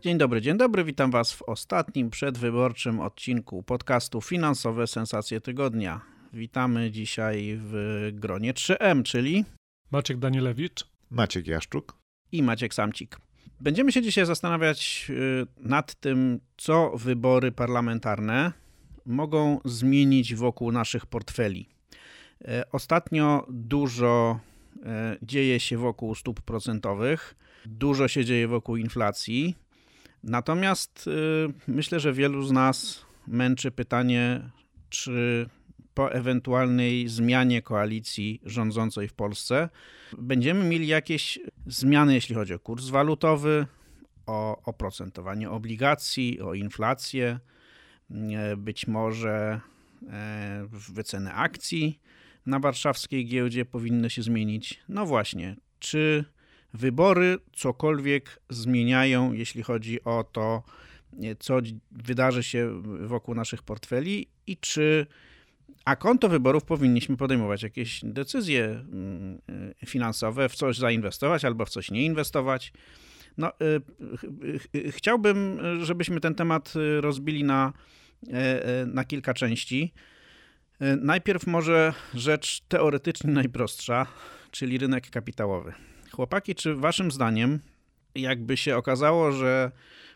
Dzień dobry, dzień dobry. Witam Was w ostatnim przedwyborczym odcinku podcastu Finansowe Sensacje Tygodnia. Witamy dzisiaj w gronie 3M, czyli Maciek Danielewicz, Maciek Jaszczuk i Maciek Samcik. Będziemy się dzisiaj zastanawiać y, nad tym, co wybory parlamentarne mogą zmienić wokół naszych portfeli. E, ostatnio dużo e, dzieje się wokół stóp procentowych, dużo się dzieje wokół inflacji. Natomiast y, myślę, że wielu z nas męczy pytanie, czy po ewentualnej zmianie koalicji rządzącej w Polsce będziemy mieli jakieś zmiany, jeśli chodzi o kurs walutowy, o oprocentowanie obligacji, o inflację, e, być może e, wyceny akcji na warszawskiej giełdzie powinny się zmienić. No właśnie, czy wybory cokolwiek zmieniają, jeśli chodzi o to, co wydarzy się wokół naszych portfeli i czy a konto wyborów powinniśmy podejmować jakieś decyzje mm, finansowe, w coś zainwestować albo w coś nie inwestować. No, y, chciałbym, żebyśmy ten temat rozbili na, e, e, na kilka części. E, najpierw może rzecz teoretycznie najprostsza, czyli rynek kapitałowy. Chłopaki, czy waszym zdaniem, jakby się okazało, że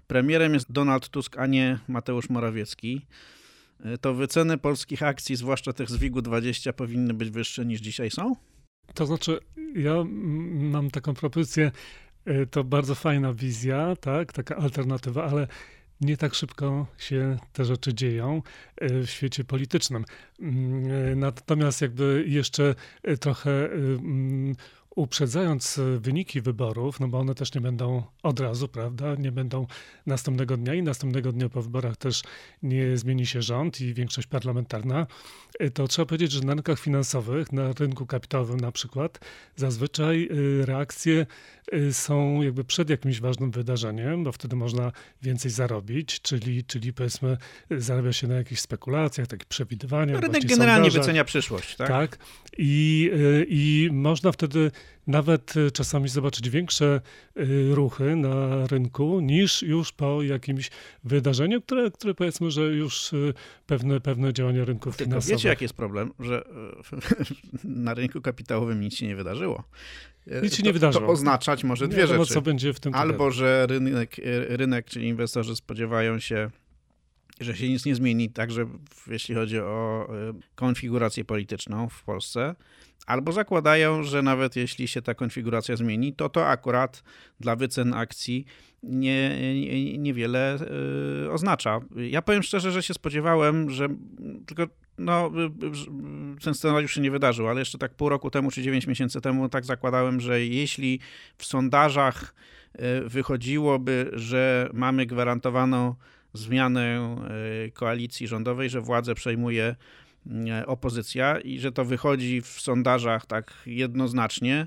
premierem jest Donald Tusk, a nie Mateusz Morawiecki, to wyceny polskich akcji, zwłaszcza tych z WIG-20, powinny być wyższe niż dzisiaj są? To znaczy, ja mam taką propozycję, y, to bardzo fajna wizja, tak, taka alternatywa, ale nie tak szybko się te rzeczy dzieją y, w świecie politycznym. Mm, natomiast jakby jeszcze trochę mm, uprzedzając e, wyniki wyborów, no bo one też nie będą od razu, prawda? Nie będą następnego dnia i następnego dnia po wyborach też nie zmieni się rząd i większość parlamentarna, e, to trzeba powiedzieć, że na rynkach finansowych, na rynku kapitałowym na przykład, zazwyczaj e, reakcje są jakby przed jakimś ważnym wydarzeniem, bo wtedy można więcej zarobić, czyli, czyli powiedzmy zarabia się na jakichś spekulacjach, takich przewidywaniach. Rynek generalnie wycenia przyszłość, tak? Tak. I, i można wtedy nawet y, czasami zobaczyć większe y, ruchy na rynku niż już po jakimś wydarzeniu, które, które powiedzmy, że już y, pewne, pewne działania rynków Tylko finansowych. Wiecie, jaki jest problem, że na rynku kapitałowym nic się nie wydarzyło. Nic się nie wydarzyło. To oznaczać może dwie wiadomo, rzeczy. co będzie w tym Albo, że rynek, rynek, czyli inwestorzy spodziewają się że się nic nie zmieni, także jeśli chodzi o konfigurację polityczną w Polsce, albo zakładają, że nawet jeśli się ta konfiguracja zmieni, to to akurat dla wycen akcji nie, nie, niewiele y, oznacza. Ja powiem szczerze, że się spodziewałem, że tylko no, ten scenariusz się nie wydarzył, ale jeszcze tak pół roku temu czy dziewięć miesięcy temu tak zakładałem, że jeśli w sondażach y, wychodziłoby, że mamy gwarantowaną zmianę y, koalicji rządowej, że władzę przejmuje E, opozycja i że to wychodzi w sondażach tak jednoznacznie,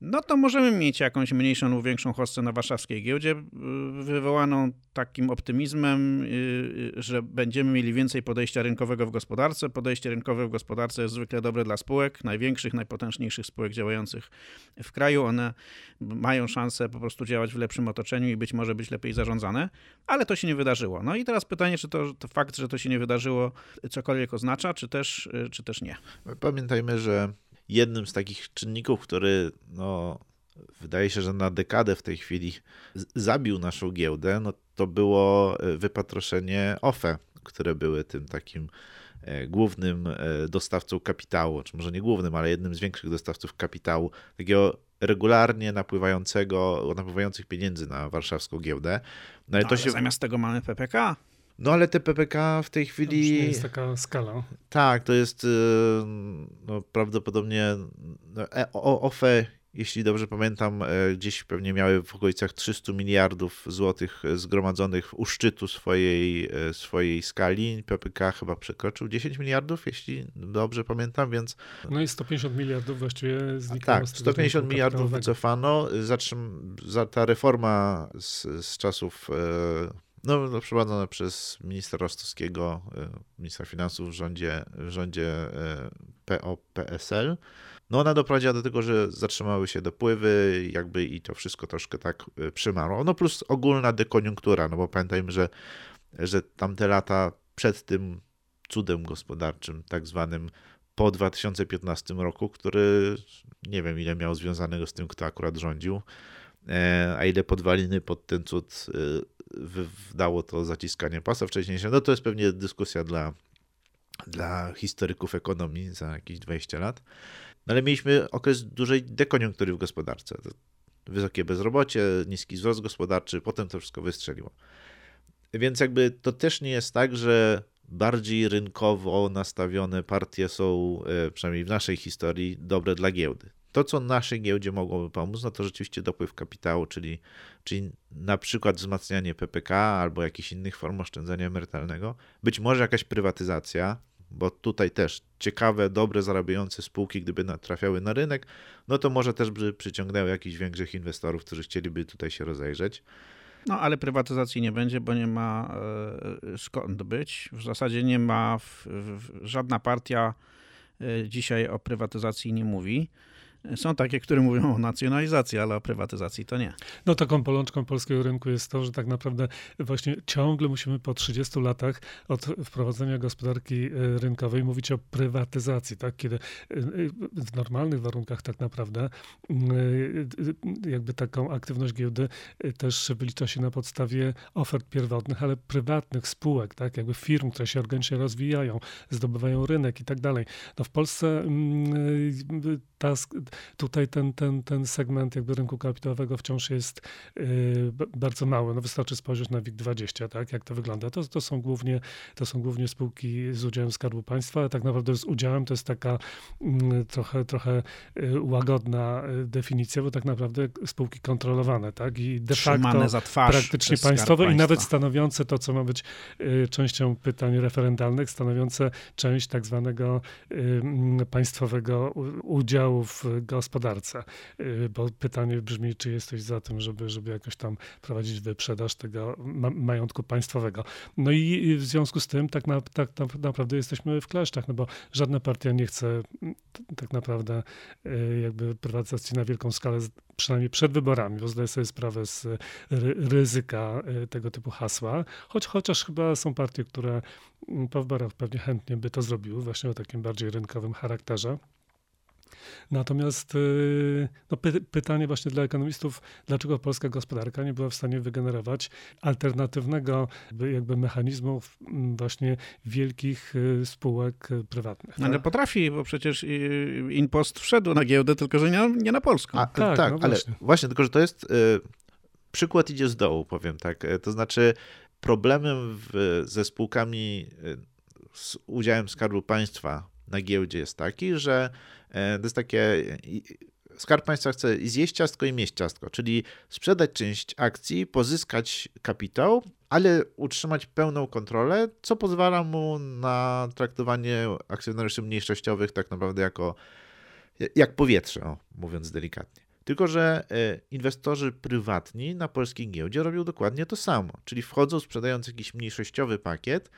no to możemy mieć jakąś mniejszą lub większą hossę na warszawskiej giełdzie, y, wywołaną takim optymizmem, y, y, że będziemy mieli więcej podejścia rynkowego w gospodarce. Podejście rynkowe w gospodarce jest zwykle dobre dla spółek, największych, najpotężniejszych spółek działających w kraju. One mają szansę po prostu działać w lepszym otoczeniu i być może być lepiej zarządzane, ale to się nie wydarzyło. No i teraz pytanie, czy to, to fakt, że to się nie wydarzyło, cokolwiek oznacza, czy też, czy też nie. Pamiętajmy, że jednym z takich czynników, który no, wydaje się, że na dekadę w tej chwili zabił naszą giełdę, no to było e, wypatroszenie OFE, które były tym takim e, głównym e, dostawcą kapitału, czy może nie głównym, ale jednym z większych dostawców kapitału, takiego regularnie napływającego, napływających pieniędzy na warszawską giełdę. No, no to się... Zamiast tego mamy PPK. No ale te PPK w tej chwili. To nie jest taka skala. Tak, to jest y, no, prawdopodobnie no, e, OFE jeśli dobrze pamiętam, e, gdzieś pewnie miały w okolicach 300 miliardów złotych zgromadzonych u szczytu swojej, e, swojej skali. PPK chyba przekroczył 10 miliardów, jeśli dobrze pamiętam, więc... No i 150 miliardów właściwie znikało. Tak, 150 miliardów wycofano. Zatrzym, za ta reforma z, z czasów no, no, przeprowadzone przez ministra Rostowskiego, ministra finansów w rządzie, w rządzie PO-PSL. No ona doprowadziła do tego, że zatrzymały się dopływy, jakby i to wszystko troszkę tak e, przymarło. No plus ogólna dekoniunktura, no bo pamiętajmy, że, że tamte lata przed tym cudem gospodarczym, tak zwanym po 2015 roku, który nie wiem ile miał związanego z tym, kto akurat rządził, e, a ile podwaliny pod ten cud dało to zaciskanie pasa wcześniejsze, no to jest pewnie dyskusja dla, dla historyków ekonomii za jakieś 20 lat. No ale mieliśmy okres dużej dekoniunktury w gospodarce. Wysokie bezrobocie, niski wzrost gospodarczy, potem to wszystko wystrzeliło. Więc jakby to też nie jest tak, że bardziej rynkowo nastawione partie są, e, przynajmniej w naszej historii, dobre dla giełdy. To, co naszej giełdzie mogłoby pomóc, no to rzeczywiście dopływ kapitału, czyli, czyli na przykład wzmacnianie PPK albo jakichś innych form oszczędzania emerytalnego, być może jakaś prywatyzacja, bo tutaj też ciekawe, dobre, zarabiające spółki, gdyby trafiały na rynek, no to może też by przyciągnęły jakichś większych inwestorów, którzy chcieliby tutaj się rozejrzeć. No ale prywatyzacji nie będzie, bo nie ma e, skąd być. W zasadzie nie ma, w, w, żadna partia e, dzisiaj o prywatyzacji nie mówi. Są takie, które mówią o nacjonalizacji, ale o prywatyzacji to nie. No taką polączką polskiego rynku jest to, że tak naprawdę właśnie ciągle musimy po 30 latach od wprowadzenia gospodarki e, rynkowej mówić o prywatyzacji, tak? Kiedy e, w normalnych warunkach tak naprawdę e, jakby taką aktywność giełdy też wylicza się na podstawie ofert pierwotnych, ale prywatnych spółek, tak? Jakby firm, które się organicznie rozwijają, zdobywają rynek i tak dalej. No w Polsce mm, ta, tutaj ten, ten, ten segment jakby rynku kapitałowego wciąż jest y, bardzo mały. No wystarczy spojrzeć na WIG20, tak, jak to wygląda. To, to, są głównie, to są głównie spółki z udziałem Skarbu Państwa, a tak naprawdę z udziałem to jest taka mm, trochę, trochę y, łagodna y, definicja, bo tak naprawdę spółki kontrolowane, tak, i de facto praktycznie państwowe i nawet stanowiące to, co ma być częścią pytań referendalnych, stanowiące część tak zwanego państwowego udziału w gospodarce. Y, bo pytanie brzmi, czy jesteś za tym, żeby, żeby jakoś tam prowadzić wyprzedaż tego ma majątku państwowego. No i w związku z tym tak, na, tak, naprawdę jesteśmy w kleszczach, no bo żadna partia nie chce tak naprawdę y, jakby prywatyzacji na wielką skalę przynajmniej przed wyborami, bo zdaję sobie sprawę z ryzyka y, tego typu hasła, choć chociaż chyba są partie, które po wyborach pewnie chętnie by to zrobiły, właśnie o takim bardziej rynkowym charakterze. Natomiast y, no, py pytanie właśnie dla ekonomistów, dlaczego polska gospodarka nie była w stanie wygenerować alternatywnego jakby mechanizmu właśnie wielkich y, spółek prywatnych. Ale tak? potrafi, bo przecież y, Inpost wszedł na giełdę, tylko że nie, nie na polską. A, tak, tak no ale właśnie. właśnie, tylko że to jest przykład idzie z dołu, powiem tak. To znaczy problemem w, ze spółkami z udziałem Skarbu Państwa na giełdzie jest taki, że E, to jest takie. Skarb Państwa chce zjeść ciastko i mieć ciastko, czyli sprzedać część akcji, pozyskać kapitał, ale utrzymać pełną kontrolę, co pozwala mu na traktowanie akcjonariuszy mniejszościowych tak naprawdę jako jak powietrze, mówiąc delikatnie. Tylko, że e, inwestorzy prywatni na polskiej giełdzie robią dokładnie to samo, czyli wchodzą sprzedając jakiś mniejszościowy pakiet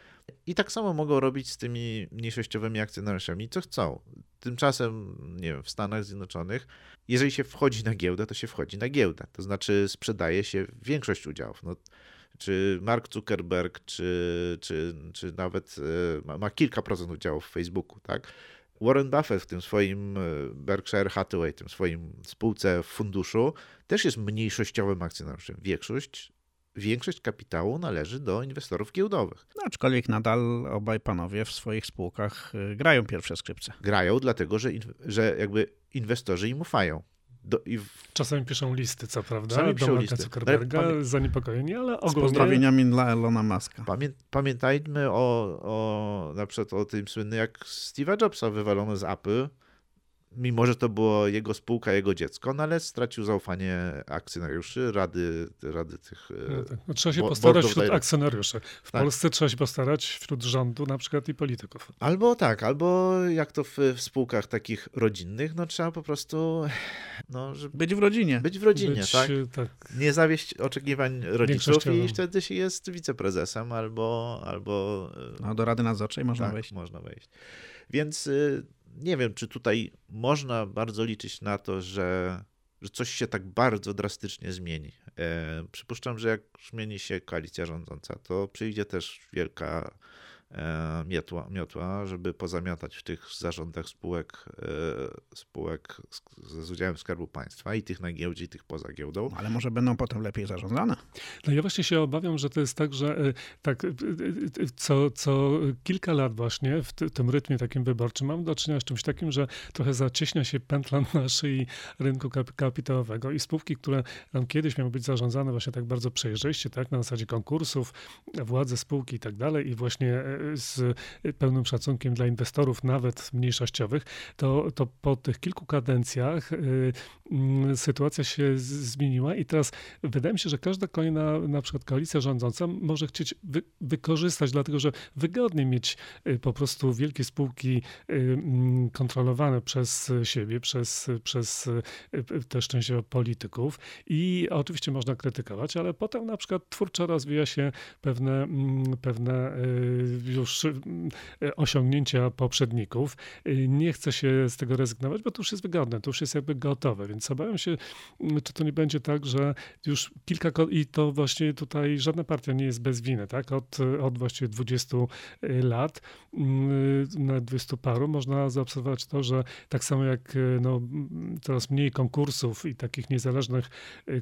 i tak samo mogą robić z tymi mniejszościowymi akcjonariuszami, co chcą. Tymczasem, nie wiem, w Stanach Zjednoczonych, jeżeli się wchodzi na giełdę, to się wchodzi na giełdę. To znaczy sprzedaje się większość udziałów. No, czy Mark Zuckerberg, czy, czy, czy nawet e, ma kilka procent udziałów w Facebooku, tak? Warren Buffett w tym swoim e, Berkshire Hathaway, tym swoim spółce w funduszu, też jest mniejszościowym akcjonariuszem. Większość, większość kapitału należy do inwestorów giełdowych. No, aczkolwiek nadal obaj panowie w swoich spółkach e, grają pierwsze skrzypce. Grają, dlatego że, że jakby inwestorzy im ufają. Do, w... Czasami piszą listy, co prawda, Czasami do Marka Zuckerberga, ale, zaniepokojeni, ale ogólnie... Z pozdrowieniami dla Elona Muska. Pamię, pamiętajmy o, o, na przykład o tym słynnym, jak Steve'a Jobsa wywalono z Apple, mimo że to było jego spółka, jego dziecko, no ale stracił zaufanie akcjonariuszy, rady, rady tych... E, no tak. no, trzeba się postarać wśród akcjonariuszy. W tak. Polsce trzeba się postarać wśród rządu na przykład i polityków. Albo tak, albo jak to w, w spółkach takich rodzinnych, no trzeba po prostu... No, żeby być w rodzinie. Być w rodzinie, być, tak? tak? Nie zawieść oczekiwań rodziców i wtedy się jest wiceprezesem albo... albo e, no do Rady Nadzorczej można tak, wejść. można wejść. Więc y, nie wiem, czy tutaj można bardzo liczyć na to, że, że coś się tak bardzo drastycznie zmieni. E, przypuszczam, że jak zmieni się koalicja rządząca, to przyjdzie też wielka miotła, miotła, żeby pozamiatać w tych zarządach spółek, e, spółek z udziałem Skarbu Państwa i tych na giełdzie, i tych poza giełdą. Ale może będą potem lepiej zarządzane? No ja właśnie się obawiam, że to jest tak, że e, tak co, co kilka lat właśnie w tym rytmie takim wyborczym mam do czynienia z czymś takim, że trochę zacieśnia się pętla na szyi rynku kapitałowego i spółki, które tam kiedyś miały być zarządzane właśnie tak bardzo przejrzyście, tak, na zasadzie konkursów, władze spółki i tak dalej i właśnie z pełnym szacunkiem dla inwestorów, nawet mniejszościowych, to, to po tych kilku kadencjach y, mm, sytuacja się zmieniła i teraz wydaje mi się, że każda kolejna na przykład koalicja rządząca może chcieć wy, wykorzystać, dlatego że wygodnie mieć y, po prostu wielkie spółki y, mm, kontrolowane przez siebie, przez, przez też częściowo polityków i oczywiście można krytykować, ale potem na przykład twórczo rozwija się pewne, mm, pewne już e, osiągnięcia poprzedników. E, nie chce się z tego rezygnować, bo to już jest wygodne, to już jest jakby gotowe, więc obawiam się, czy to nie będzie tak, że już kilka, i to właśnie tutaj żadna partia nie jest bez winy, tak? Od, od właściwie 20 lat, na 20 paru, można zaobserwować to, że tak samo jak no, coraz mniej konkursów i takich niezależnych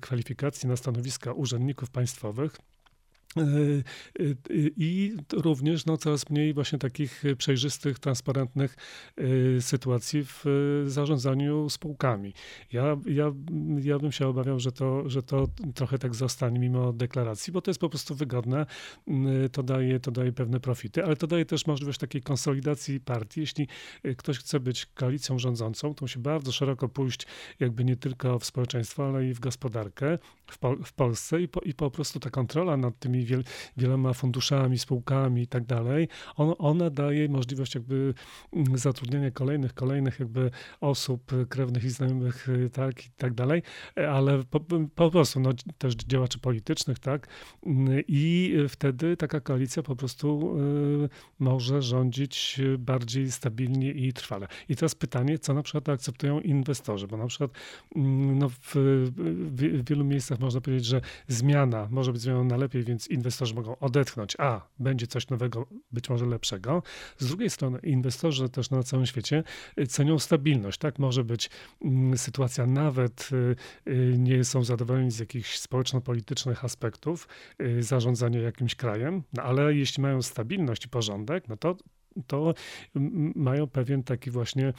kwalifikacji na stanowiska urzędników państwowych, I również no, coraz mniej właśnie takich przejrzystych, transparentnych e, sytuacji w zarządzaniu spółkami. Ja, ja, ja bym się obawiał, że to, że to trochę tak zostanie mimo deklaracji, bo to jest po prostu wygodne, to daje, to daje pewne profity, ale to daje też możliwość takiej konsolidacji partii. Jeśli ktoś chce być koalicją rządzącą, to musi bardzo szeroko pójść jakby nie tylko w społeczeństwo, ale i w gospodarkę w, w Polsce i po, i po prostu ta kontrola nad tymi wiel wieloma funduszami, spółkami i tak dalej, on, ona daje możliwość jakby mm, zatrudnienia kolejnych, kolejnych jakby osób, krewnych i znajomych, y, tak, i tak dalej, ale po, po prostu no, też działaczy politycznych, tak, mm, i wtedy taka koalicja po prostu y, może rządzić bardziej stabilnie i trwale. I teraz pytanie, co na przykład akceptują inwestorzy, bo na przykład mm, no, w, w, w wielu miejscach można powiedzieć, że zmiana może być zmianą na lepiej, więc inwestorzy mogą odetchnąć, a będzie coś nowego, być może lepszego. Z drugiej strony inwestorzy też na całym świecie y, cenią stabilność. Tak może być mm, sytuacja nawet y, y, nie są zadowoleni z jakichś społeczno-politycznych aspektów zarządzania jakimś krajem, no ale jeśli mają stabilność i porządek, no to to mają pewien taki właśnie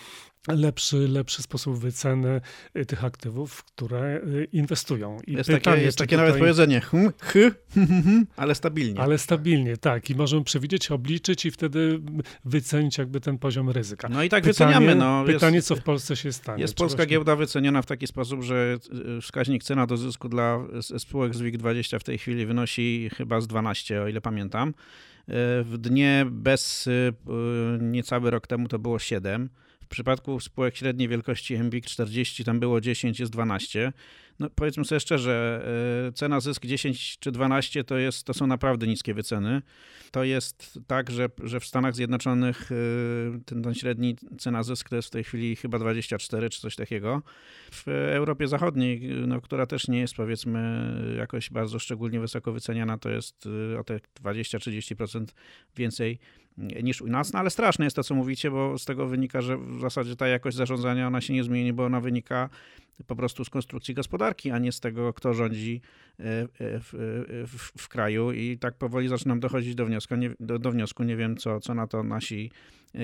lepszy, lepszy sposób wyceny y, tych aktywów, które y, inwestują. I jest pytanie, takie, jest takie tutaj... nawet powiedzenie, hm, hm, hm, ale stabilnie. Ale stabilnie, tak. I możemy przewidzieć, obliczyć i wtedy wycenić jakby ten poziom ryzyka. No i tak pytanie, wyceniamy. No, pytanie, jest, co w Polsce się stanie. Jest polska właśnie... giełda wyceniona w taki sposób, że y, wskaźnik cena do zysku dla spółek z WIG20 w tej chwili wynosi chyba z 12, o ile pamiętam. W dnie bez niecały rok temu to było 7. W przypadku spółek średniej wielkości MBIC 40 tam było 10, jest 12 no powiedzmy sobie szczerze, e, cena zysk 10 czy 12 to, jest, to są naprawdę niskie wyceny. To jest tak, że, że w Stanach Zjednoczonych e, ten, ten średni cena zysk to jest w tej chwili chyba 24 czy coś takiego. W Europie Zachodniej, no, która też nie jest powiedzmy jakoś bardzo szczególnie wysoko wyceniana, to jest e, o te 20-30% więcej niż u nas, no ale straszne jest to, co mówicie, bo z tego wynika, że w zasadzie ta jakość zarządzania, ona się nie zmieni, bo ona wynika po prostu z konstrukcji gospodarki, a nie z tego, kto rządzi e, e, w, e, w, w kraju. I tak powoli zaczynam dochodzić do wniosku, nie, do, do wniosku, nie wiem, co, co na to nasi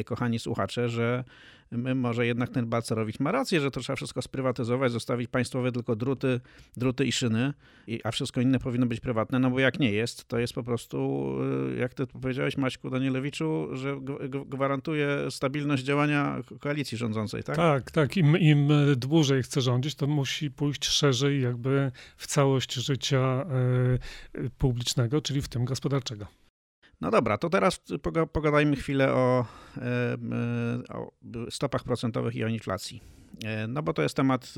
kochani słuchacze, że może jednak ten Balcerowicz ma rację, że to trzeba wszystko sprywatyzować, zostawić państwowe tylko druty, druty i szyny, a wszystko inne powinno być prywatne, no bo jak nie jest, to jest po prostu, jak ty powiedziałeś Maćku Danielewiczu, że gwarantuje stabilność działania koalicji rządzącej, tak? Tak, tak. Im, im dłużej chce rządzić, to musi pójść szerzej jakby w całość życia y, publicznego, czyli w tym gospodarczego. No dobra, to teraz pogadajmy chwilę o, o stopach procentowych i o inflacji. E, no bo to jest temat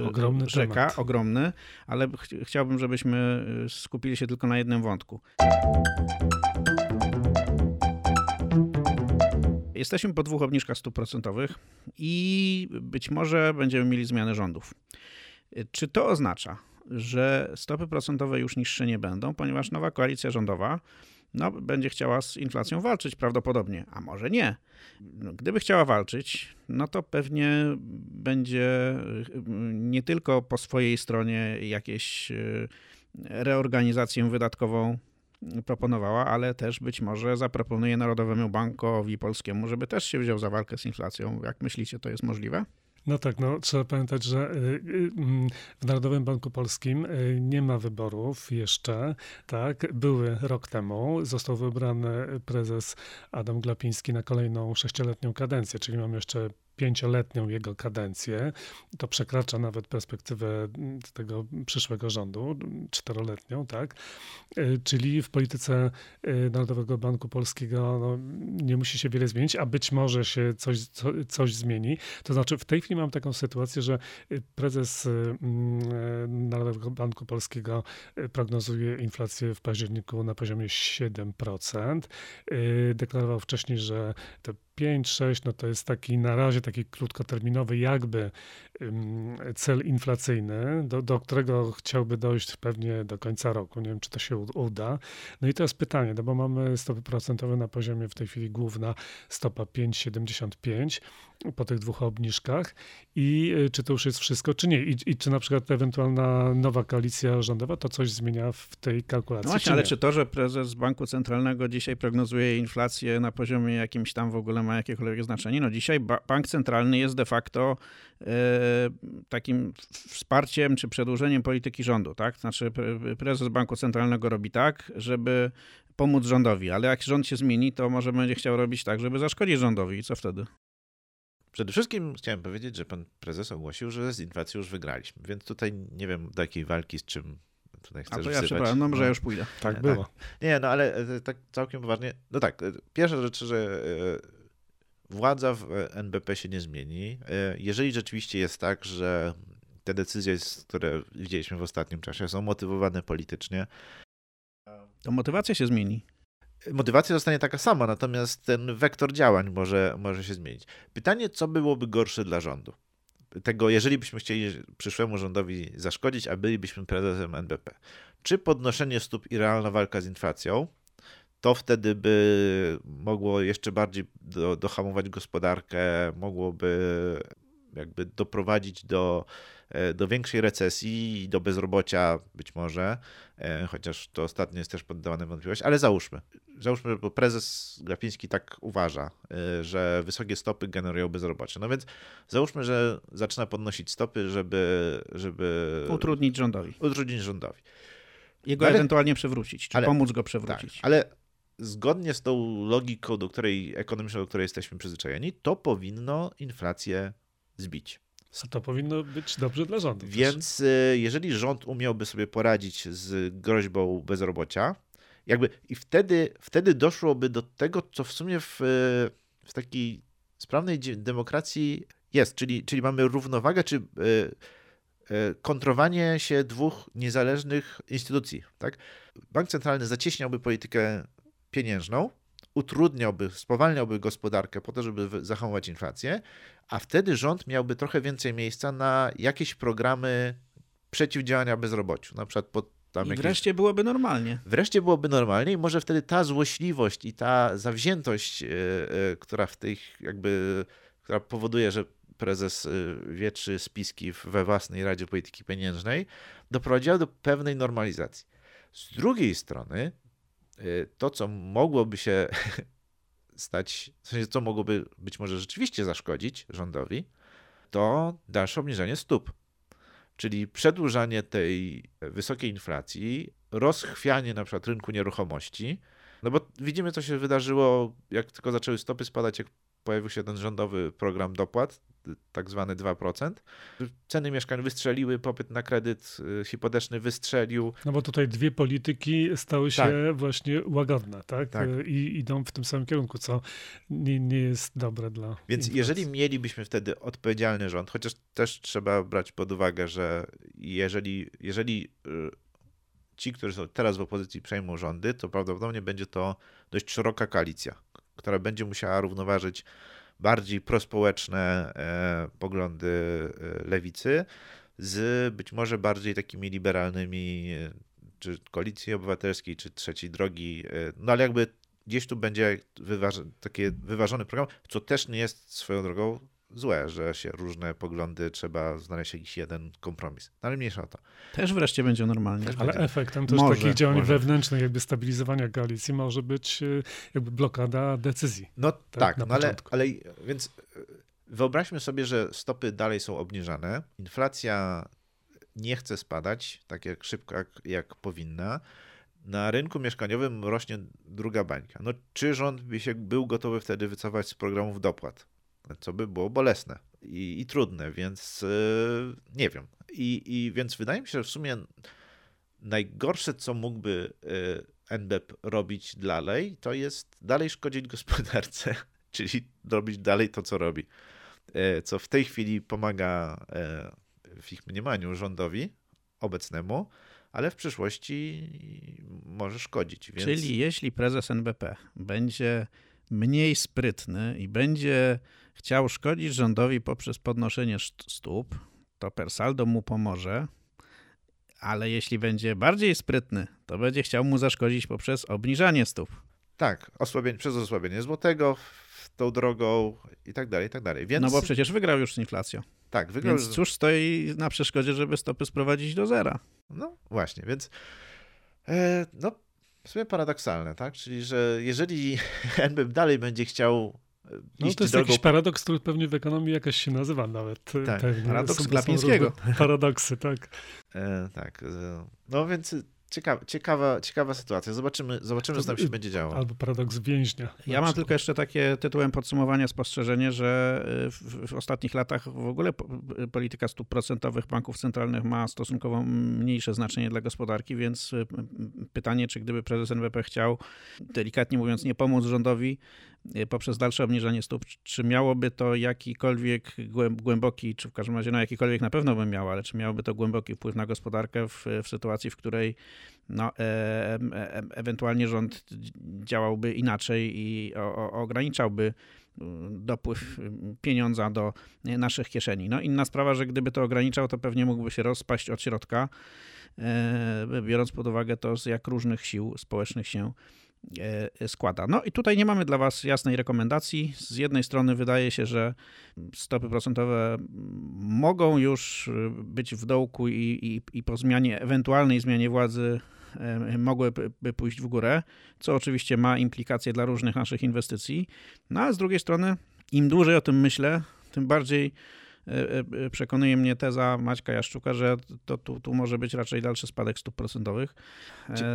e, ogromny rzeka, temat. ogromny, ale ch chciałbym, żebyśmy e, skupili się tylko na jednym wątku. Jesteśmy po dwóch obniżkach stóp procentowych i być może będziemy mieli zmiany rządów. Czy to oznacza, że stopy procentowe już niższe nie będą, ponieważ nowa koalicja rządowa no, będzie chciała z inflacją walczyć prawdopodobnie, a może nie. No, gdyby chciała walczyć, no to pewnie będzie y, nie tylko po swojej stronie jakieś y, reorganizację wydatkową proponowała, ale też być może zaproponuje Narodowemu Bankowi Polskiemu, żeby też się wziął za walkę z inflacją. Jak myślicie, to jest możliwe? No tak, no, trzeba pamiętać, że y, y, mm, w Narodowym Banku Polskim y, nie ma wyborów jeszcze, tak? Były rok temu, został wybrany prezes Adam Glapiński na kolejną sześcioletnią kadencję, czyli mamy jeszcze pięcioletnią jego kadencję. To przekracza nawet perspektywę tego przyszłego rządu, czteroletnią, tak? E, czyli w polityce e, Narodowego Banku Polskiego no, nie musi się wiele zmienić, a być może się coś, co, coś zmieni. To znaczy, w tej chwili mam taką sytuację, że e, prezes Narodowego Banku Polskiego prognozuje inflację w październiku na poziomie 7%. Deklarował wcześniej, że te 5-6, no to jest taki na razie taki krótkoterminowy jakby cel inflacyjny, do, do którego chciałby dojść pewnie do końca roku. Nie wiem, czy to się uda. No i teraz pytanie, no bo mamy stopy procentowe na poziomie w tej chwili główna stopa 5,75 po tych dwóch obniżkach i y, czy to już jest wszystko, czy nie? I, i czy na przykład ewentualna nowa koalicja rządowa to coś zmienia w tej kalkulacji? No właśnie, czy ale czy to, że prezes Banku Centralnego dzisiaj prognozuje inflację na poziomie jakimś tam w ogóle ma jakiekolwiek znaczenie? No dzisiaj ba bank centralny jest de facto e, takim wsparciem czy przedłużeniem polityki rządu, tak? Znaczy prezes Banku Centralnego robi tak, żeby pomóc rządowi, ale jak rząd się zmieni, to może będzie chciał robić tak, żeby zaszkodzić rządowi i co wtedy? Przede wszystkim chciałem powiedzieć, że pan prezes ogłosił, że z inflacją już wygraliśmy, więc tutaj nie wiem do jakiej walki z czym tutaj chcesz A to ja przepraszam, no może ja już pójdę. Tak było. Tak. Nie, no ale e, tak całkiem poważnie, no tak, e, pierwsza rzecz, że e, władza w NBP się nie zmieni. Jeżeli rzeczywiście jest tak, że te decyzje, które widzieliśmy w ostatnim czasie, są motywowane politycznie, to motywacja się zmieni motywacja zostanie taka sama, natomiast ten wektor działań może, może się zmienić. Pytanie, co byłoby gorsze dla rządu? Tego, jeżeli byśmy chcieli przyszłemu rządowi zaszkodzić, a bylibyśmy prezesem NBP. Czy podnoszenie stóp i realna walka z inflacją, to wtedy by mogło jeszcze bardziej do, dohamować gospodarkę, mogłoby jakby doprowadzić do, e, do większej recesji i do bezrobocia być może, e, chociaż to ostatnie jest też poddawane wątpliwość, ale załóżmy, załóżmy, bo prezes Glapiński tak uważa, y, że wysokie stopy generują bezrobocie. No więc załóżmy, że zaczyna podnosić stopy, żeby... żeby utrudnić rządowi. Utrudnić rządowi. Jego ale, ewentualnie przewrócić, czy ale, pomóc go przewrócić. Tak, ale zgodnie z tą logiką, do której ekonomiczną, do której jesteśmy przyzwyczajeni, to powinno inflację zbić. A to powinno być dobrze dla rządu. Więc też. Y, jeżeli rząd umiałby sobie poradzić z groźbą bezrobocia, jakby i wtedy, wtedy doszłoby do tego, co w sumie w, w takiej sprawnej demokracji jest, czyli, czyli mamy równowagę, czy e, e, kontrowanie się dwóch niezależnych instytucji. Tak? Bank centralny zacieśniałby politykę pieniężną, utrudniałby, spowalniałby gospodarkę po to, żeby zahamować inflację, a wtedy rząd miałby trochę więcej miejsca na jakieś programy przeciwdziałania bezrobociu, na przykład pod tam I jakieś... wreszcie byłoby normalnie. Wreszcie byłoby normalnie i może wtedy ta złośliwość i ta zawziętość, yy, yy, która w tych jakby, która powoduje, że prezes yy, wietrzy spiski we własnej Radzie Polityki Pieniężnej, doprowadziła do pewnej normalizacji. Z drugiej strony, to co mogłoby się stać, w sensie co mogłoby być może rzeczywiście zaszkodzić rządowi, to dalsze obniżenie stóp. Czyli przedłużanie tej wysokiej inflacji, rozchwianie na przykład rynku nieruchomości, no bo widzimy, co się wydarzyło, jak tylko zaczęły stopy spadać, jak pojawił się ten rządowy program dopłat, tak zwany 2%. Ceny mieszkań wystrzeliły, popyt na kredyt y, hipoteczny wystrzelił. No bo tutaj dwie polityki stały się tak. właśnie łagodne, tak? tak? I idą w tym samym kierunku, co nie, nie jest dobre dla. Więc inflacji. jeżeli mielibyśmy wtedy odpowiedzialny rząd, chociaż też trzeba brać pod uwagę, że jeżeli, jeżeli y, ci, którzy są teraz w opozycji, przejmą rządy, to prawdopodobnie będzie to dość szeroka koalicja, która będzie musiała równoważyć bardziej prospołeczne e, poglądy e, lewicy z być może bardziej takimi liberalnymi, e, czy koalicji obywatelskiej, czy trzeciej drogi, no ale jakby gdzieś tu będzie wyważ- taki wyważony program, co też nie jest swoją drogą złe, że się różne poglądy, trzeba znaleźć jakiś jeden kompromis. No, ale mniejsza o to. Też wreszcie będzie normalnie. Też ale będzie. efektem też może, takich działań może. wewnętrznych, jakby stabilizowania koalicji może być e, jakby blokada decyzji. No tak, tak no ale, ale więc e, wyobraźmy sobie, że stopy dalej są obniżane, inflacja nie chce spadać tak jak szybko, jak, jak powinna, na rynku mieszkaniowym rośnie druga bańka. No, czy rząd by się był gotowy wtedy wycofać z programów dopłat? Co by było bolesne i, i trudne, więc yy, nie wiem. I, I więc wydaje mi się, że w sumie najgorsze, co mógłby yy, NBP robić dalej, to jest dalej szkodzić gospodarce, czyli robić dalej to, co robi. Yy, co w tej chwili pomaga w ich mniemaniu rządowi obecnemu, ale w przyszłości może szkodzić. Więc... Czyli jeśli prezes NBP będzie mniej sprytny i będzie chciał szkodzić rządowi poprzez podnoszenie stóp, to per saldo mu pomoże, ale jeśli będzie bardziej sprytny, to będzie chciał mu zaszkodzić poprzez obniżanie stóp. Tak, osłabienie, przez osłabienie złotego, tą drogą i tak dalej, i tak dalej. Więc... No bo przecież wygrał już z inflacją. Tak, wygrał. Więc cóż stoi na przeszkodzie, żeby stopy sprowadzić do zera? No właśnie, więc e, no w sumie paradoksalne, tak? Czyli, że jeżeli NBP dalej będzie chciał no to jest drogą... jakiś paradoks, który pewnie w ekonomii jakoś się nazywa nawet. Tak, pewnie. paradoks Glapińskiego. Paradoksy, tak. E, tak. E, no więc Ciekawa, ciekawa, ciekawa sytuacja. Zobaczymy, zobaczymy co tam się będzie działo. Albo paradoks więźnia. Ja mam tylko jeszcze takie tytułem podsumowania spostrzeżenie, że w, w, ostatnich latach w ogóle polityka stóp procentowych banków centralnych ma stosunkowo mniejsze znaczenie dla gospodarki, więc pytanie, czy gdyby prezes NWP chciał, delikatnie mówiąc, nie pomóc rządowi Y, poprzez dalsze obniżanie stóp, czy miałoby to jakikolwiek głęboki, czy w każdym razie no jakikolwiek na pewno by miało, ale czy miałoby to głęboki wpływ na gospodarkę w, w sytuacji, w której no, e, e, e ewentualnie rząd działałby inaczej i o, o, ograniczałby y, dopływ y, pieniądza do naszych kieszeni. No inna sprawa, że gdyby to ograniczał, to pewnie mógłby się rozpaść od środka, e, biorąc pod uwagę to, z jak różnych sił społecznych się E, składa. No i tutaj nie mamy dla Was jasnej rekomendacji. Z jednej strony wydaje się, że stopy procentowe mogą już być w dołku i, i, i po zmianie, ewentualnej zmianie władzy e, mogłyby pójść w górę, co oczywiście ma implikacje dla różnych naszych inwestycji. No a z drugiej strony, im dłużej o tym myślę, tym bardziej e, przekonuje mnie teza Maćka Jaszczuka, że to tu, tu może być raczej dalszy spadek stóp procentowych.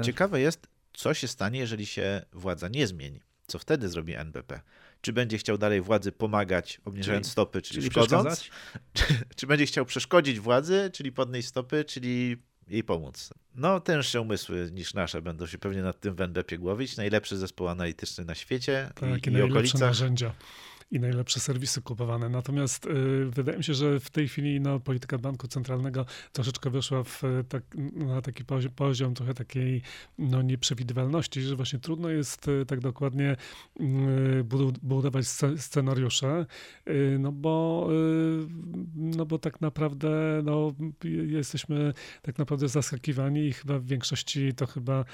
Ciekawe jest, co się stanie, jeżeli się władza nie zmieni? Co wtedy zrobi NBP? Czy będzie chciał dalej władzy pomagać, obniżając czyli, stopy, czyli, czyli szkodząc? Czy, czy będzie chciał przeszkodzić władzy, czyli podnieść stopy, czyli jej pomóc? No, tęższe umysły niż nasze będą się pewnie nad tym w NBP głowić. Najlepszy zespół analityczny na świecie tak, i, i okolicach. narzędzia i najlepsze serwisy kupowane. Natomiast y, wydaje mi się, że w tej chwili no, polityka banku centralnego troszeczkę wyszła w, tak, na taki poziom, poziom trochę takiej no, nieprzewidywalności, że właśnie trudno jest y, tak dokładnie y, budować scenariusze, y, no bo, y, no bo tak naprawdę no, jesteśmy tak naprawdę zaskakiwani i chyba w większości to chyba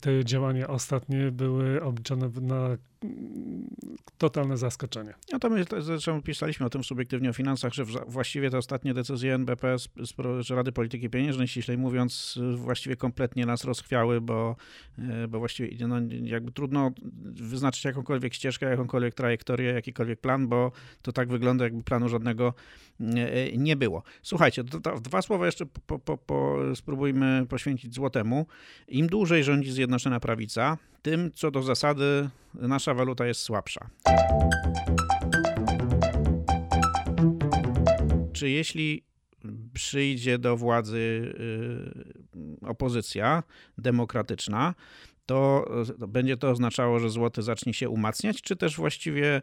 te działania ostatnie były obliczone na totalne zaskoczenie. No to my zresztą pisaliśmy o tym subiektywnie o finansach, że właściwie te ostatnie decyzje NBP z Rady Polityki Pieniężnej, ściślej mówiąc, właściwie kompletnie nas rozchwiały, bo, e, bo właściwie no, jakby trudno wyznaczyć jakąkolwiek ścieżkę, jakąkolwiek trajektorię, jakikolwiek plan, bo to tak wygląda, jakby planu żadnego e, nie było. Słuchajcie, to, to dwa słowa jeszcze po, po, po, spróbujmy poświęcić złotemu. Im dłużej rządzi Zjednoczona Prawica, tym co do zasady nasza waluta jest słabsza. Czy jeśli przyjdzie do władzy y, opozycja demokratyczna, to będzie to oznaczało, że złoty zacznie się umacniać, czy też właściwie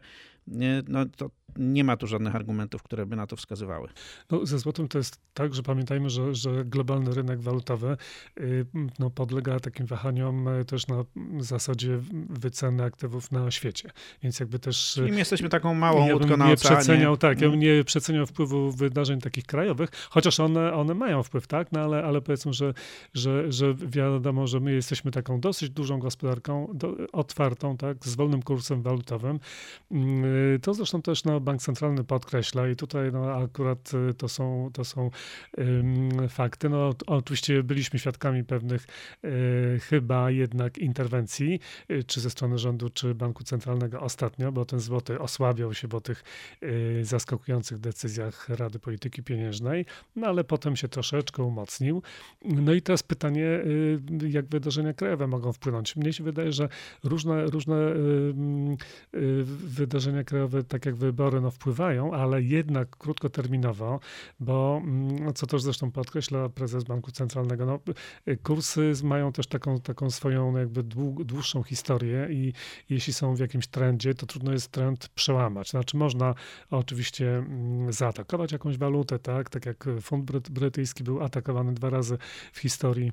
no, to nie ma tu żadnych argumentów, które by na to wskazywały. No, ze złotym to jest tak, że pamiętajmy, że, że globalny rynek walutowy y, no, podlega takim wahaniom y, też na zasadzie wyceny aktywów na świecie. Więc jakby też... Czyli my jesteśmy taką małą ja łódką na oceanie. Przeceniał, tak, ja bym mhm. nie przeceniał wpływu wydarzeń takich krajowych, chociaż one, one mają wpływ, tak, no, ale, ale powiedzmy, że, że, że wiadomo, że my jesteśmy taką dosyć dużą gospodarką, do, otwartą, tak, z wolnym kursem walutowym. Y, to zresztą też no, Bank Centralny podkreśla i tutaj no, akurat y, to są, to są um, fakty. No, oczywiście byliśmy świadkami pewnych y, chyba jednak interwencji, czy ze strony rządu, czy Banku Centralnego ostatnio, bo ten złoty osłabiał się po tych zaskakujących decyzjach Rady Polityki Pieniężnej, no ale potem się troszeczkę umocnił. No i teraz pytanie, jak wydarzenia krajowe mogą wpłynąć. Mnie się wydaje, że różne, różne wydarzenia krajowe, tak jak wybory, no, wpływają, ale jednak krótkoterminowo, bo mm, co też zresztą podkreśla prezes Banku Centralnego, no, kursy mają też taką, taką swoją no, jakby dłuższą historię i jeśli są w jakimś trendzie, to trudno jest trend przełamać. Znaczy można oczywiście mm, zaatakować jakąś walutę, tak, tak jak fund brytyjski był atakowany dwa razy w historii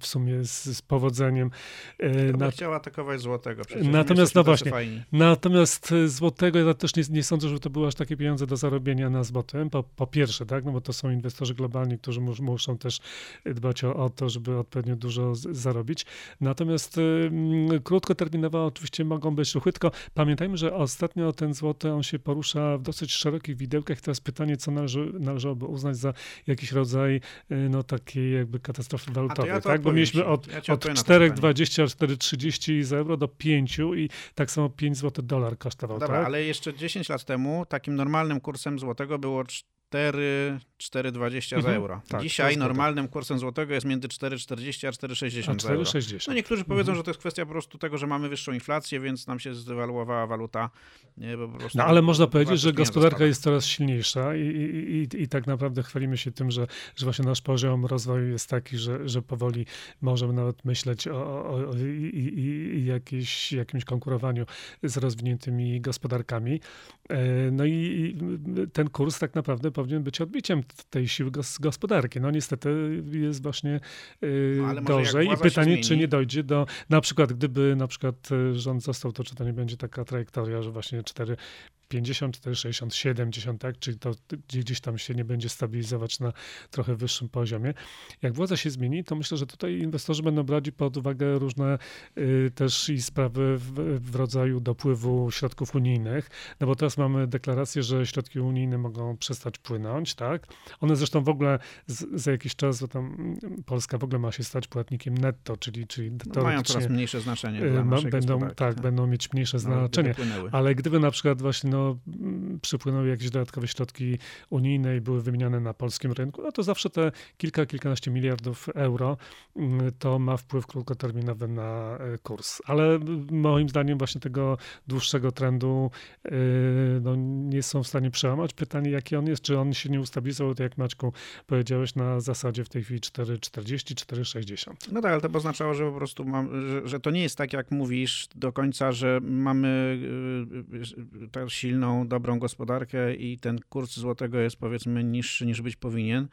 w sumie z, z powodzeniem. E, na... chciał atakować złotego. Przecież natomiast, no właśnie, natomiast e, złotego ja też nie, nie sądzę, że to były aż takie pieniądze do zarobienia na złotym. Po, po pierwsze, tak, no bo to są inwestorzy globalni, którzy mus, muszą też dbać o, o, to, żeby odpowiednio dużo z, zarobić. Natomiast y, krótkoterminowo oczywiście mogą być ruchy, tylko pamiętajmy, że ostatnio ten złoty, on się porusza w dosyć szerokich widełkach. Teraz pytanie, co należy, należałoby uznać za jakiś rodzaj no takiej jakby katastrofy walutowej, ja tak? Bo mieliśmy od, ja od 4,20, 4,30 z euro do 5 i tak samo 5 zł dolar kosztował, Dobra, tak? ale jeszcze 10 lat temu takim normalnym kursem złotego było 4, 4,20 mhm. za euro. Tak, Dzisiaj normalnym kursem złotego jest między 4,40 a 4,60 za euro. No niektórzy powiedzą, mhm. że to jest kwestia po prostu tego, że mamy wyższą inflację, więc nam się zdewaluowała waluta. Nie, no ale można powiedzieć, że gospodarka jest coraz silniejsza i, i, i, i, tak naprawdę chwalimy się tym, że, że właśnie nasz poziom rozwoju jest taki, że, że powoli możemy nawet myśleć o, o, o i, i, jakieś, jakimś konkurowaniu z rozwiniętymi gospodarkami. E, no i ten kurs tak naprawdę powinien być odbiciem tej siły gospodarki. No niestety jest właśnie no, gorzej i pytanie, czy nie dojdzie do, na przykład gdyby na przykład y, rząd został, to czy to nie będzie taka trajektoria, że właśnie 4, 54, 60, 70, tak? czyli to gdzieś tam się nie będzie stabilizować na trochę wyższym poziomie. Jak władza się zmieni, to myślę, że tutaj inwestorzy będą brać pod uwagę różne y, też i sprawy w, w, rodzaju dopływu środków unijnych, no bo teraz mamy deklarację, że środki unijne mogą przestać płynąć, tak? One zresztą w ogóle z, za jakiś czas, bo tam Polska w ogóle ma się stać płatnikiem netto, czyli, czyli no mają coraz mniejsze znaczenie y, dla będą, tak, tak, będą mieć mniejsze no, znaczenie. Ale gdyby na przykład właśnie no, no, przypłynęły jakieś dodatkowe środki unijne i były wymieniane na polskim rynku, no to zawsze te kilka, kilkanaście miliardów euro mm, to ma wpływ krótkoterminowy na e, kurs. Ale moim zdaniem właśnie tego dłuższego trendu e, no, nie są w stanie przełamać. Pytanie, jaki on jest, czy on się nie ustabilizował, tak jak Maćku powiedziałeś, na zasadzie w tej chwili 4,40, 4,60. No tak, ale to by oznaczało, że po prostu mam, że, że, to nie jest tak, jak mówisz do końca, że mamy y, y, y, ta silną, dobrą gospodarkę i ten kurs złotego jest powiedzmy niższy niż być powinien,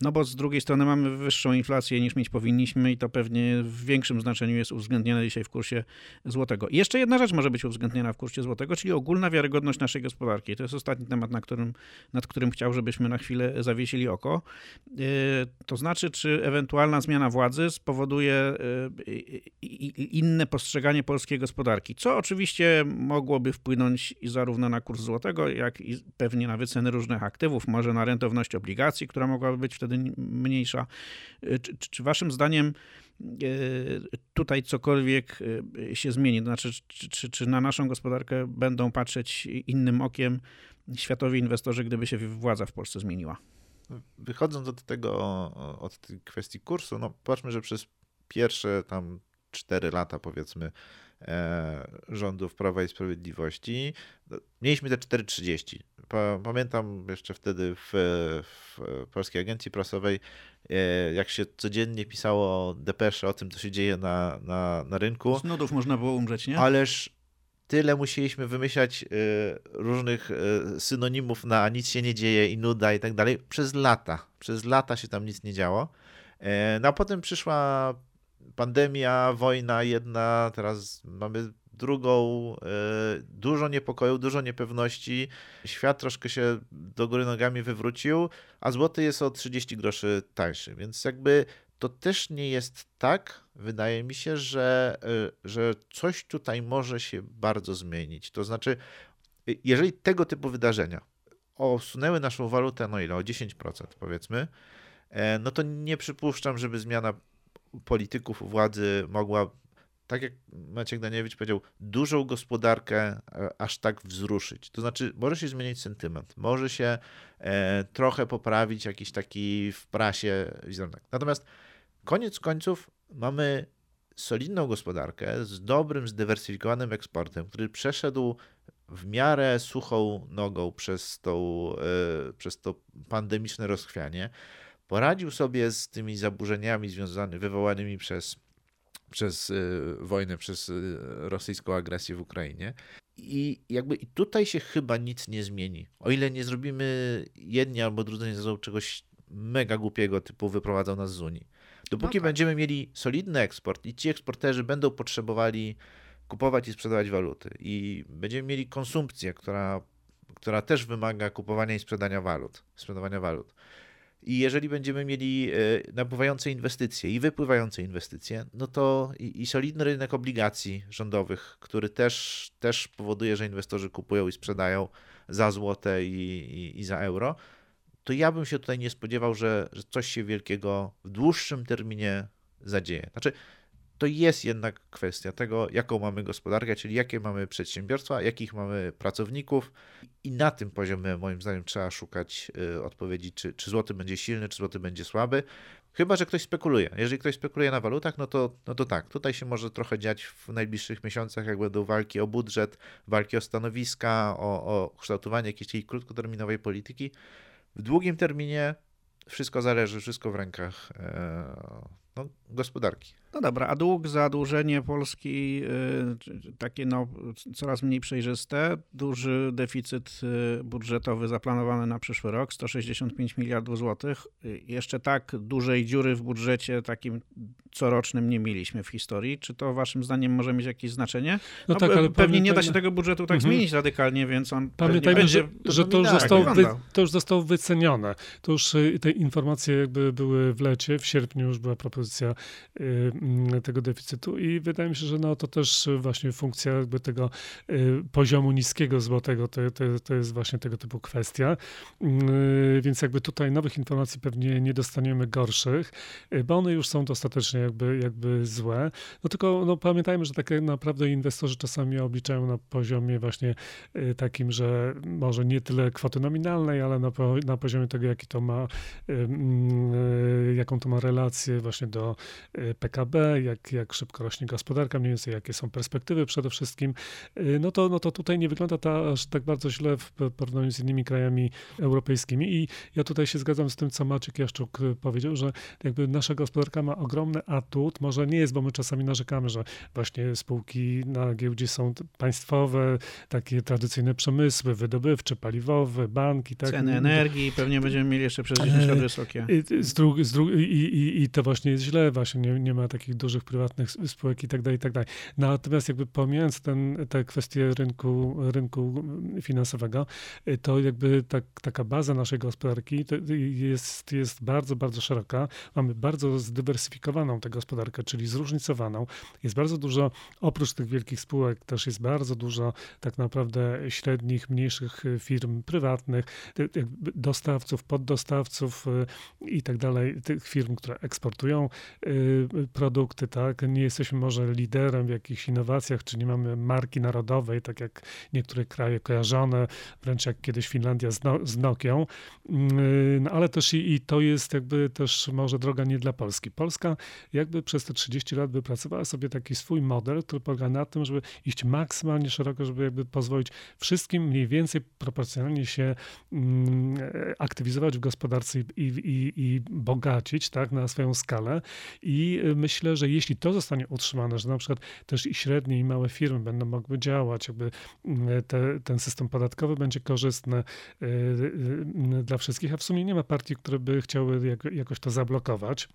no bo z drugiej strony mamy wyższą inflację niż mieć powinniśmy i to pewnie w większym znaczeniu jest uwzględnione dzisiaj w kursie złotego. I jeszcze jedna rzecz może być uwzględniona w kursie złotego, czyli ogólna wiarygodność naszej gospodarki. To jest ostatni temat, na którym, nad którym chciał, żebyśmy na chwilę zawiesili oko. E, to znaczy, czy ewentualna zmiana władzy spowoduje e, inne postrzeganie polskiej gospodarki, co oczywiście mogłoby wpłynąć zarówno na kurs złotego, jak i pewnie na wyceny różnych aktywów, może na rentowność obligacji, która mogłaby być wtedy mniejsza. E, czy, czy waszym zdaniem tutaj cokolwiek się zmieni? Znaczy, czy, czy, czy na naszą gospodarkę będą patrzeć innym okiem światowi inwestorzy, gdyby się władza w Polsce zmieniła? Wychodząc od tego, od tej kwestii kursu, no patrzmy, że przez pierwsze tam 4 lata powiedzmy rządów Prawa i Sprawiedliwości no, mieliśmy te 4,30. Pamiętam jeszcze wtedy w, w Polskiej Agencji Prasowej, e, jak się codziennie pisało depesze o tym, co się dzieje na, na, na rynku. Z nudów można było umrzeć, nie? Ależ tyle musieliśmy wymyślać y, różnych synonimów na nic się nie dzieje i nuda i tak dalej. Przez lata. Przez lata się tam nic nie działo. E, no a potem przyszła pandemia, wojna jedna, teraz mamy drugą, e, dużo niepokoju, dużo niepewności. Świat troszkę się do góry nogami wywrócił, a złoty jest o 30 groszy tańszy, więc jakby to też nie jest tak, wydaje mi się, że, e, że coś tutaj może się bardzo zmienić. To znaczy, jeżeli tego typu wydarzenia osunęły naszą walutę, no ile, o 10% powiedzmy, e, no to nie przypuszczam, żeby zmiana polityków władzy mogła, tak jak Maciek Daniewicz powiedział, dużą gospodarkę e, aż tak wzruszyć. To znaczy, może się zmienić sentyment, może się trochę poprawić jakiś taki w prasie wizerunek. Natomiast Koniec końców mamy solidną gospodarkę z dobrym, zdywersyfikowanym eksportem, który przeszedł w miarę suchą nogą przez, tą, e, przez to pandemiczne rozchwianie. Poradził sobie z tymi zaburzeniami związanymi, wywołanymi przez, przez e, wojnę, przez e, rosyjską agresję w Ukrainie. I jakby i tutaj się chyba nic nie zmieni. O ile nie zrobimy jedni albo drudzy nie zrobią czegoś mega głupiego, typu wyprowadzą nas z Unii. Dopóki no tak. będziemy mieli solidny eksport i ci eksporterzy będą potrzebowali kupować i sprzedawać waluty i będziemy mieli konsumpcję, która, która też wymaga kupowania i sprzedania walut, sprzedawania walut. I jeżeli będziemy mieli e, napływające inwestycje i wypływające inwestycje, no to i, i, solidny rynek obligacji rządowych, który też, też powoduje, że inwestorzy kupują i sprzedają za złote i, i, i za euro, to ja bym się tutaj nie spodziewał, że, że coś się wielkiego w dłuższym terminie zadzieje. Znaczy, to jest jednak kwestia tego, jaką mamy gospodarkę, czyli jakie mamy przedsiębiorstwa, jakich mamy pracowników i na tym poziomie moim zdaniem trzeba szukać y, odpowiedzi, czy, czy złoty będzie silny, czy złoty będzie słaby. Chyba, że ktoś spekuluje. Jeżeli ktoś spekuluje na walutach, no to, no to tak, tutaj się może trochę dziać w najbliższych miesiącach, jak będą walki o budżet, walki o stanowiska, o, o kształtowanie jakiejś krótkoterminowej polityki. W długim terminie wszystko zależy, wszystko w rękach e, no, gospodarki. No dobra, a dług, zadłużenie Polski y, takie no, coraz mniej przejrzyste, duży deficyt y, budżetowy zaplanowany na przyszły rok, 165 miliardów złotych. Y, jeszcze tak dużej dziury w budżecie takim corocznym nie mieliśmy w historii. Czy to waszym zdaniem może mieć jakieś znaczenie? No, no tak, ale pewnie nie da się tego budżetu tak mhm. zmienić radykalnie, więc on Pamiętajmy, będzie że, że to, już zostało wy, to już zostało wycenione. To już te informacje jakby były w lecie, w sierpniu już była propozycja Mm, tego deficytu i wydaje mi się, że no, to też właśnie funkcja jakby tego y, poziomu niskiego złotego, to, to, to jest właśnie tego typu kwestia. Y, więc jakby tutaj nowych informacji pewnie nie dostaniemy gorszych, y, bo one już są dostatecznie jakby, jakby złe. No tylko no, pamiętajmy, że tak naprawdę inwestorzy czasami obliczają na poziomie właśnie takim, że może nie tyle kwoty nominalnej, ale na, na poziomie tego, jaki to ma, jaką to ma relację właśnie do PKB, jak, jak szybko rośnie gospodarka, mniej więcej jakie są perspektywy przede wszystkim, no to, no to tutaj nie wygląda to aż tak bardzo źle w porównaniu z innymi krajami europejskimi i ja tutaj się zgadzam z tym, co Maciek Jaszczuk powiedział, że jakby nasza gospodarka ma ogromny atut, może nie jest, bo my czasami narzekamy, że właśnie spółki na giełdzie są państwowe, takie tradycyjne przemysły, wydobywcze, paliwowe, banki. Tak? Ceny energii pewnie będziemy mieli jeszcze przez 10 lat wysokie. Z dru, z dru, i, i, I to właśnie jest źle, właśnie nie, nie ma takich dużych prywatnych spółek i tak dalej, i tak dalej. Natomiast jakby pomijając ten, te kwestie rynku, rynku finansowego, to jakby tak, taka baza naszej gospodarki jest, jest bardzo, bardzo szeroka. Mamy bardzo zdywersyfikowaną tę gospodarkę, czyli zróżnicowaną. Jest bardzo dużo, oprócz tych wielkich spółek, też jest bardzo dużo tak naprawdę średnich, mniejszych firm prywatnych, dostawców, poddostawców y, i tak dalej, tych firm, które eksportują y, produkty, tak. Nie jesteśmy może liderem w jakichś innowacjach, czy nie mamy marki narodowej, tak jak niektóre kraje kojarzone, wręcz jak kiedyś Finlandia z, no, z Nokią, y, no, ale też i, i to jest jakby też może droga nie dla Polski. Polska jakby przez te 30 lat wypracowała sobie taki swój model, który polega na tym, żeby iść maksymalnie szeroko, żeby jakby pozwolić wszystkim mniej więcej proporcjonalnie się mm, aktywizować w gospodarce i, i, i bogacić tak, na swoją skalę. I myślę, że jeśli to zostanie utrzymane, że na przykład też i średnie i małe firmy będą mogły działać, jakby mm, te, ten system podatkowy będzie korzystny y, y, dla wszystkich, a w sumie nie ma partii, które by chciały jakoś to zablokować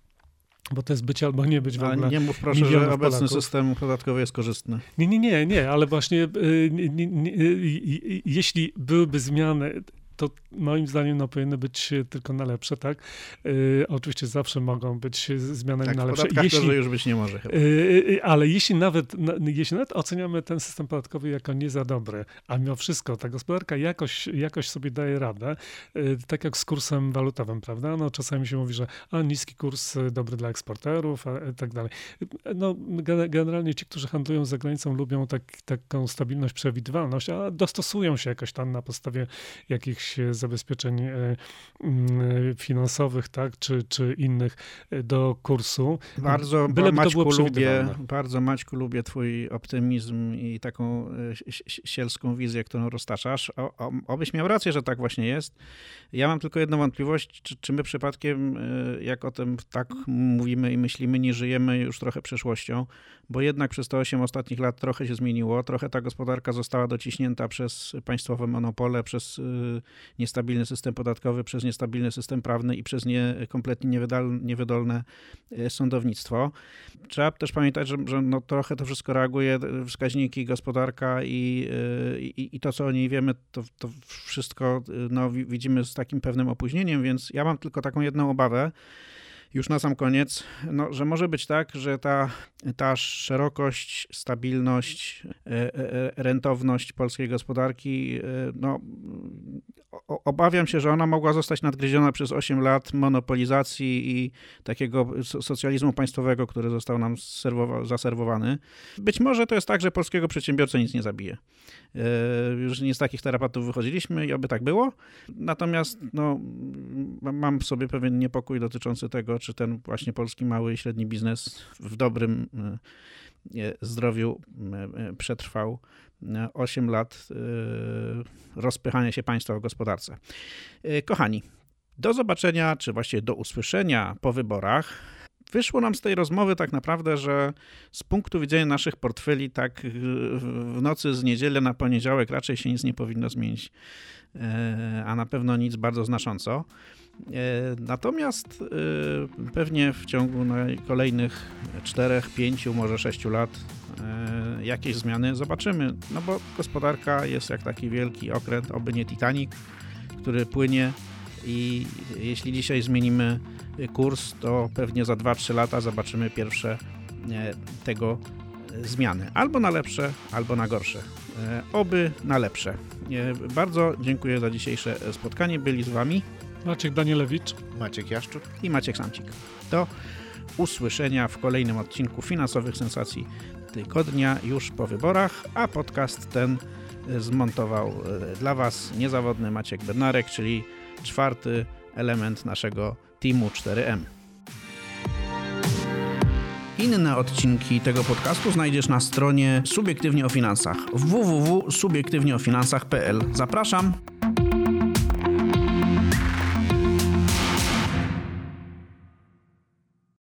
bo to jest być albo nie być w ogóle. Nie mów proszę, że obecny Polaków. system podatkowy jest korzystny. Nie, nie, nie, nie, ale właśnie y, nie, nie, jeśli byłyby zmiany, to moim zdaniem no, powinny być tylko na lepsze, tak? Yy, oczywiście zawsze mogą być zmiany tak, na lepsze. Jeśli, to, już być nie może. Yy, ale jeśli nawet, jeśli nawet oceniamy ten system podatkowy jako nie za dobry, a mimo wszystko ta gospodarka jakoś, jakoś sobie daje radę, yy, tak jak z kursem walutowym, prawda? No, czasami się mówi, że a, niski kurs dobry dla eksporterów, a, tak dalej. No, generalnie ci, którzy handlują za granicą, lubią tak, taką stabilność, przewidywalność, a dostosują się jakoś tam na podstawie jakichś zabezpieczeń e, mm, finansowych, tak, czy, czy innych e, do kursu. Bardzo, Byle Maćku, lubię, bardzo Maćku lubię twój optymizm i taką e, sielską wizję, którą roztaczasz. O, o, obyś miał rację, że tak właśnie jest. Ja mam tylko jedną wątpliwość, czy, czy my przypadkiem, jak o tym tak mówimy i myślimy, nie żyjemy już trochę przeszłością, bo jednak przez te 8 ostatnich lat trochę się zmieniło, trochę ta gospodarka została dociśnięta przez państwowe monopole, przez niestabilny system podatkowy, przez niestabilny system prawny i przez nie, kompletnie niewydolne e, sądownictwo. Trzeba też pamiętać, że, że no trochę to wszystko reaguje, wskaźniki, gospodarka i, e, i, i to, co o niej wiemy, to, to wszystko no, widzimy z takim pewnym opóźnieniem, więc ja mam tylko taką jedną obawę, już na sam koniec, no, że może być tak, że ta, ta szerokość, stabilność, e, e, e, rentowność polskiej gospodarki, no, obawiam się, że ona mogła zostać nadgryziona przez 8 lat monopolizacji i takiego socjalizmu państwowego, który został nam zaserwowany. Być może to jest tak, że polskiego przedsiębiorcy nic nie zabije. Już nie z takich terapatów wychodziliśmy i oby tak było. Natomiast no, mam w sobie pewien niepokój dotyczący tego, czy ten właśnie polski mały i średni biznes w dobrym e, zdrowiu e, przetrwał 8 lat e, rozpychania się państwa w gospodarce. Kochani, do zobaczenia, czy właściwie do usłyszenia po wyborach. Wyszło nam z tej rozmowy tak naprawdę, że z punktu widzenia naszych portfeli, tak w nocy z niedzielę na poniedziałek raczej się nic nie powinno zmienić, a na pewno nic bardzo znacząco. E, natomiast e, pewnie w ciągu kolejnych 4, 5, może 6 lat e, jakieś zmiany zobaczymy. No bo gospodarka jest jak taki wielki okręt, oby nie Titanic, który płynie i jeśli dzisiaj zmienimy kurs, to pewnie za 2-3 lata zobaczymy pierwsze tego zmiany. Albo na lepsze, albo na gorsze. Oby na lepsze. Bardzo dziękuję za dzisiejsze spotkanie. Byli z Wami Maciek Danielewicz, Maciek Jaszczuk i Maciek Samcik. Do usłyszenia w kolejnym odcinku Finansowych Sensacji Tygodnia już po wyborach, a podcast ten zmontował e, dla Was niezawodny Maciek Bernarek, czyli czwarty element naszego teamu 4M. Inne odcinki tego podcastu znajdziesz na stronie Subiektywnie o Finansach www.subiektywnieofinansach.pl. Zapraszam!